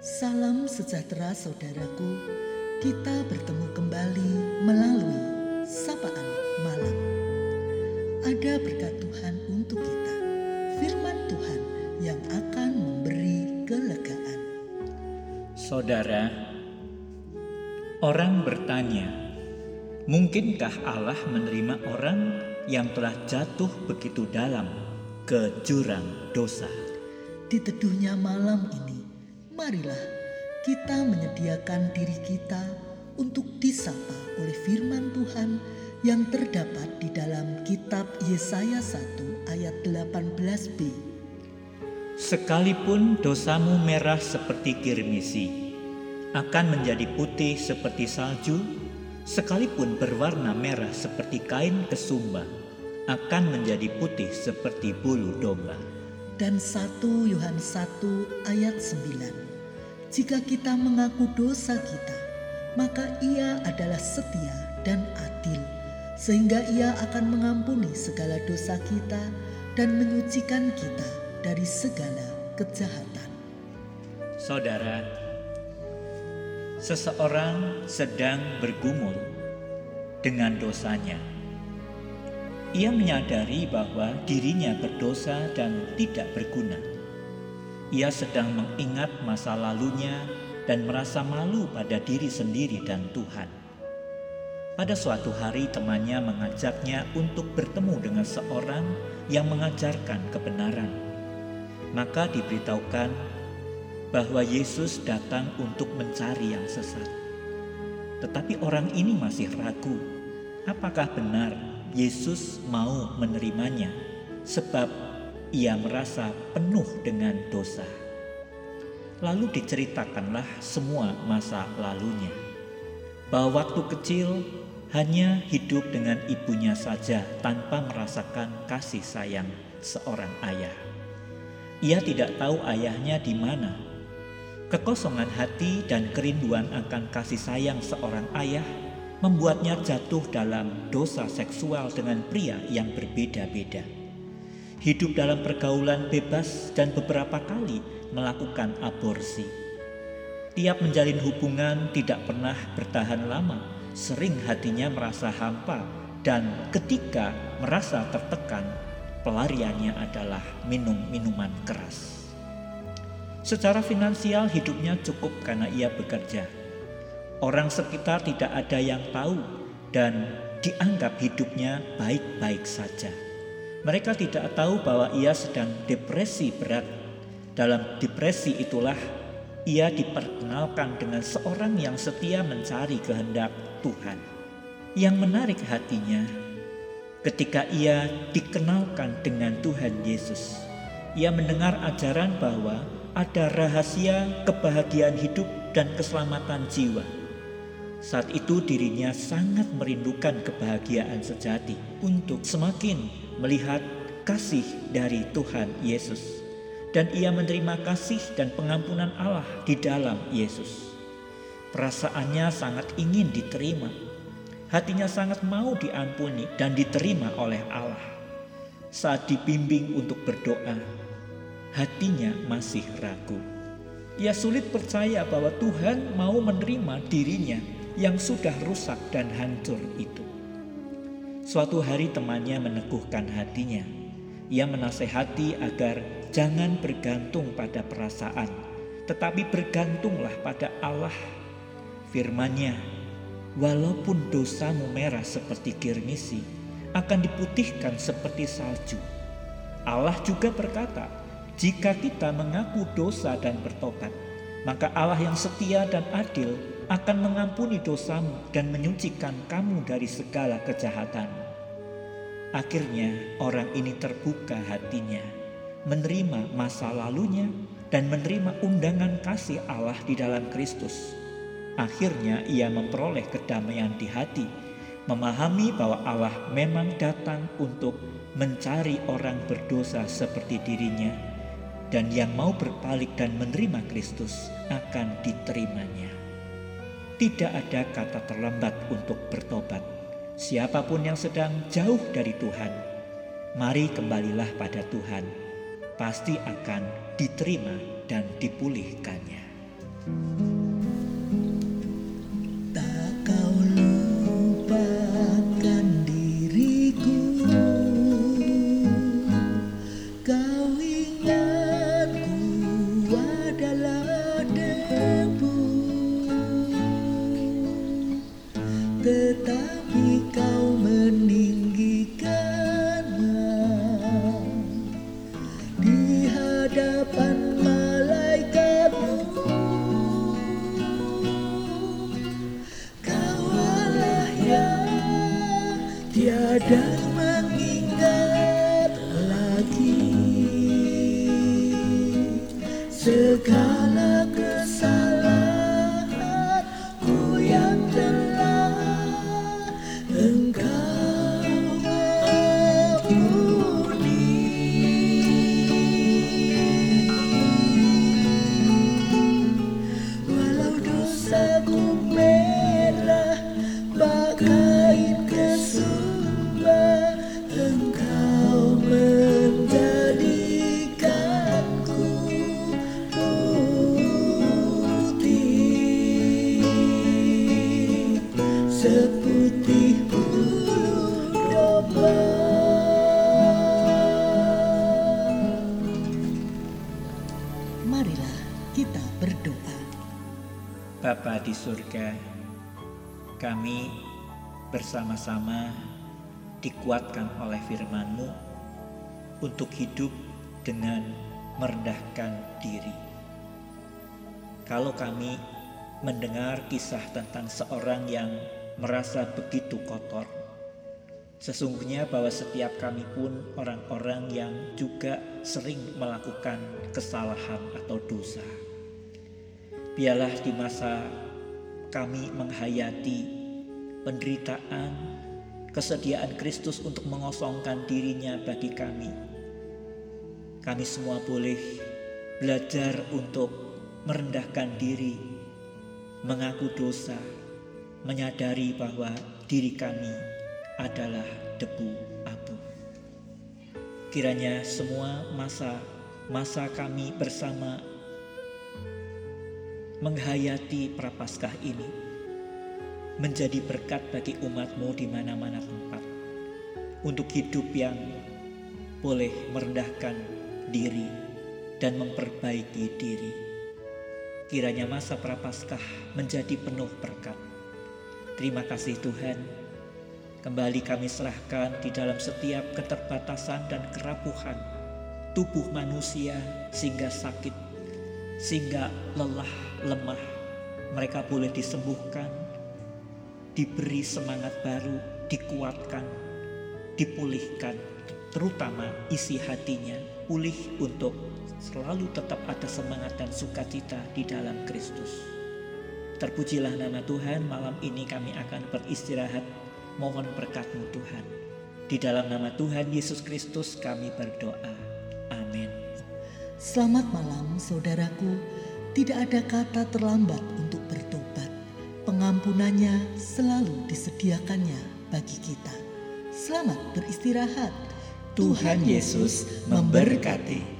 Salam sejahtera saudaraku. Kita bertemu kembali melalui sapaan malam. Ada berkat Tuhan untuk kita. Firman Tuhan yang akan memberi kelegaan. Saudara, orang bertanya, mungkinkah Allah menerima orang yang telah jatuh begitu dalam ke jurang dosa? Di teduhnya malam ini, marilah kita menyediakan diri kita untuk disapa oleh firman Tuhan yang terdapat di dalam kitab Yesaya 1 ayat 18b. Sekalipun dosamu merah seperti kirmisi, akan menjadi putih seperti salju, sekalipun berwarna merah seperti kain kesumba, akan menjadi putih seperti bulu domba. Dan 1 Yohanes 1 ayat 9. Jika kita mengaku dosa kita, maka ia adalah setia dan adil, sehingga ia akan mengampuni segala dosa kita dan menyucikan kita dari segala kejahatan. Saudara, seseorang sedang bergumul dengan dosanya. Ia menyadari bahwa dirinya berdosa dan tidak berguna. Ia sedang mengingat masa lalunya dan merasa malu pada diri sendiri dan Tuhan. Pada suatu hari, temannya mengajaknya untuk bertemu dengan seorang yang mengajarkan kebenaran. Maka diberitahukan bahwa Yesus datang untuk mencari yang sesat. Tetapi orang ini masih ragu, apakah benar Yesus mau menerimanya sebab ia merasa penuh dengan dosa. Lalu diceritakanlah semua masa lalunya. Bahwa waktu kecil hanya hidup dengan ibunya saja tanpa merasakan kasih sayang seorang ayah. Ia tidak tahu ayahnya di mana. Kekosongan hati dan kerinduan akan kasih sayang seorang ayah membuatnya jatuh dalam dosa seksual dengan pria yang berbeda-beda. Hidup dalam pergaulan bebas dan beberapa kali melakukan aborsi. Tiap menjalin hubungan tidak pernah bertahan lama, sering hatinya merasa hampa dan ketika merasa tertekan, pelariannya adalah minum minuman keras. Secara finansial hidupnya cukup karena ia bekerja Orang sekitar tidak ada yang tahu dan dianggap hidupnya baik-baik saja. Mereka tidak tahu bahwa ia sedang depresi berat. Dalam depresi itulah ia diperkenalkan dengan seorang yang setia mencari kehendak Tuhan. Yang menarik hatinya ketika ia dikenalkan dengan Tuhan Yesus. Ia mendengar ajaran bahwa ada rahasia kebahagiaan hidup dan keselamatan jiwa saat itu dirinya sangat merindukan kebahagiaan sejati untuk semakin melihat kasih dari Tuhan Yesus. Dan ia menerima kasih dan pengampunan Allah di dalam Yesus. Perasaannya sangat ingin diterima. Hatinya sangat mau diampuni dan diterima oleh Allah. Saat dibimbing untuk berdoa, hatinya masih ragu. Ia sulit percaya bahwa Tuhan mau menerima dirinya yang sudah rusak dan hancur itu. Suatu hari temannya meneguhkan hatinya. Ia menasehati agar jangan bergantung pada perasaan, tetapi bergantunglah pada Allah. Firmannya, walaupun dosamu merah seperti kirmisi, akan diputihkan seperti salju. Allah juga berkata, jika kita mengaku dosa dan bertobat, maka Allah yang setia dan adil akan mengampuni dosamu dan menyucikan kamu dari segala kejahatan. Akhirnya orang ini terbuka hatinya, menerima masa lalunya dan menerima undangan kasih Allah di dalam Kristus. Akhirnya ia memperoleh kedamaian di hati, memahami bahwa Allah memang datang untuk mencari orang berdosa seperti dirinya dan yang mau berpaling dan menerima Kristus akan diterimanya. Tidak ada kata terlambat untuk bertobat. Siapa pun yang sedang jauh dari Tuhan, mari kembalilah pada Tuhan. Pasti akan diterima dan dipulihkannya. Tiada mengingat lagi segala kesalahanku Marilah kita berdoa. Bapa di surga, kami bersama-sama dikuatkan oleh firman-Mu untuk hidup dengan merendahkan diri. Kalau kami mendengar kisah tentang seorang yang merasa begitu kotor. Sesungguhnya bahwa setiap kami pun orang-orang yang juga sering melakukan kesalahan atau dosa. Biarlah di masa kami menghayati penderitaan, kesediaan Kristus untuk mengosongkan dirinya bagi kami. Kami semua boleh belajar untuk merendahkan diri, mengaku dosa, menyadari bahwa diri kami adalah debu abu. Kiranya semua masa masa kami bersama menghayati prapaskah ini menjadi berkat bagi umatmu di mana-mana tempat untuk hidup yang boleh merendahkan diri dan memperbaiki diri. Kiranya masa prapaskah menjadi penuh berkat Terima kasih Tuhan. Kembali kami serahkan di dalam setiap keterbatasan dan kerapuhan tubuh manusia sehingga sakit, sehingga lelah, lemah. Mereka boleh disembuhkan, diberi semangat baru, dikuatkan, dipulihkan, terutama isi hatinya pulih untuk selalu tetap ada semangat dan sukacita di dalam Kristus. Terpujilah nama Tuhan, malam ini kami akan beristirahat. Mohon berkatmu Tuhan. Di dalam nama Tuhan Yesus Kristus kami berdoa. Amin. Selamat malam saudaraku. Tidak ada kata terlambat untuk bertobat. Pengampunannya selalu disediakannya bagi kita. Selamat beristirahat. Tuhan Yesus memberkati.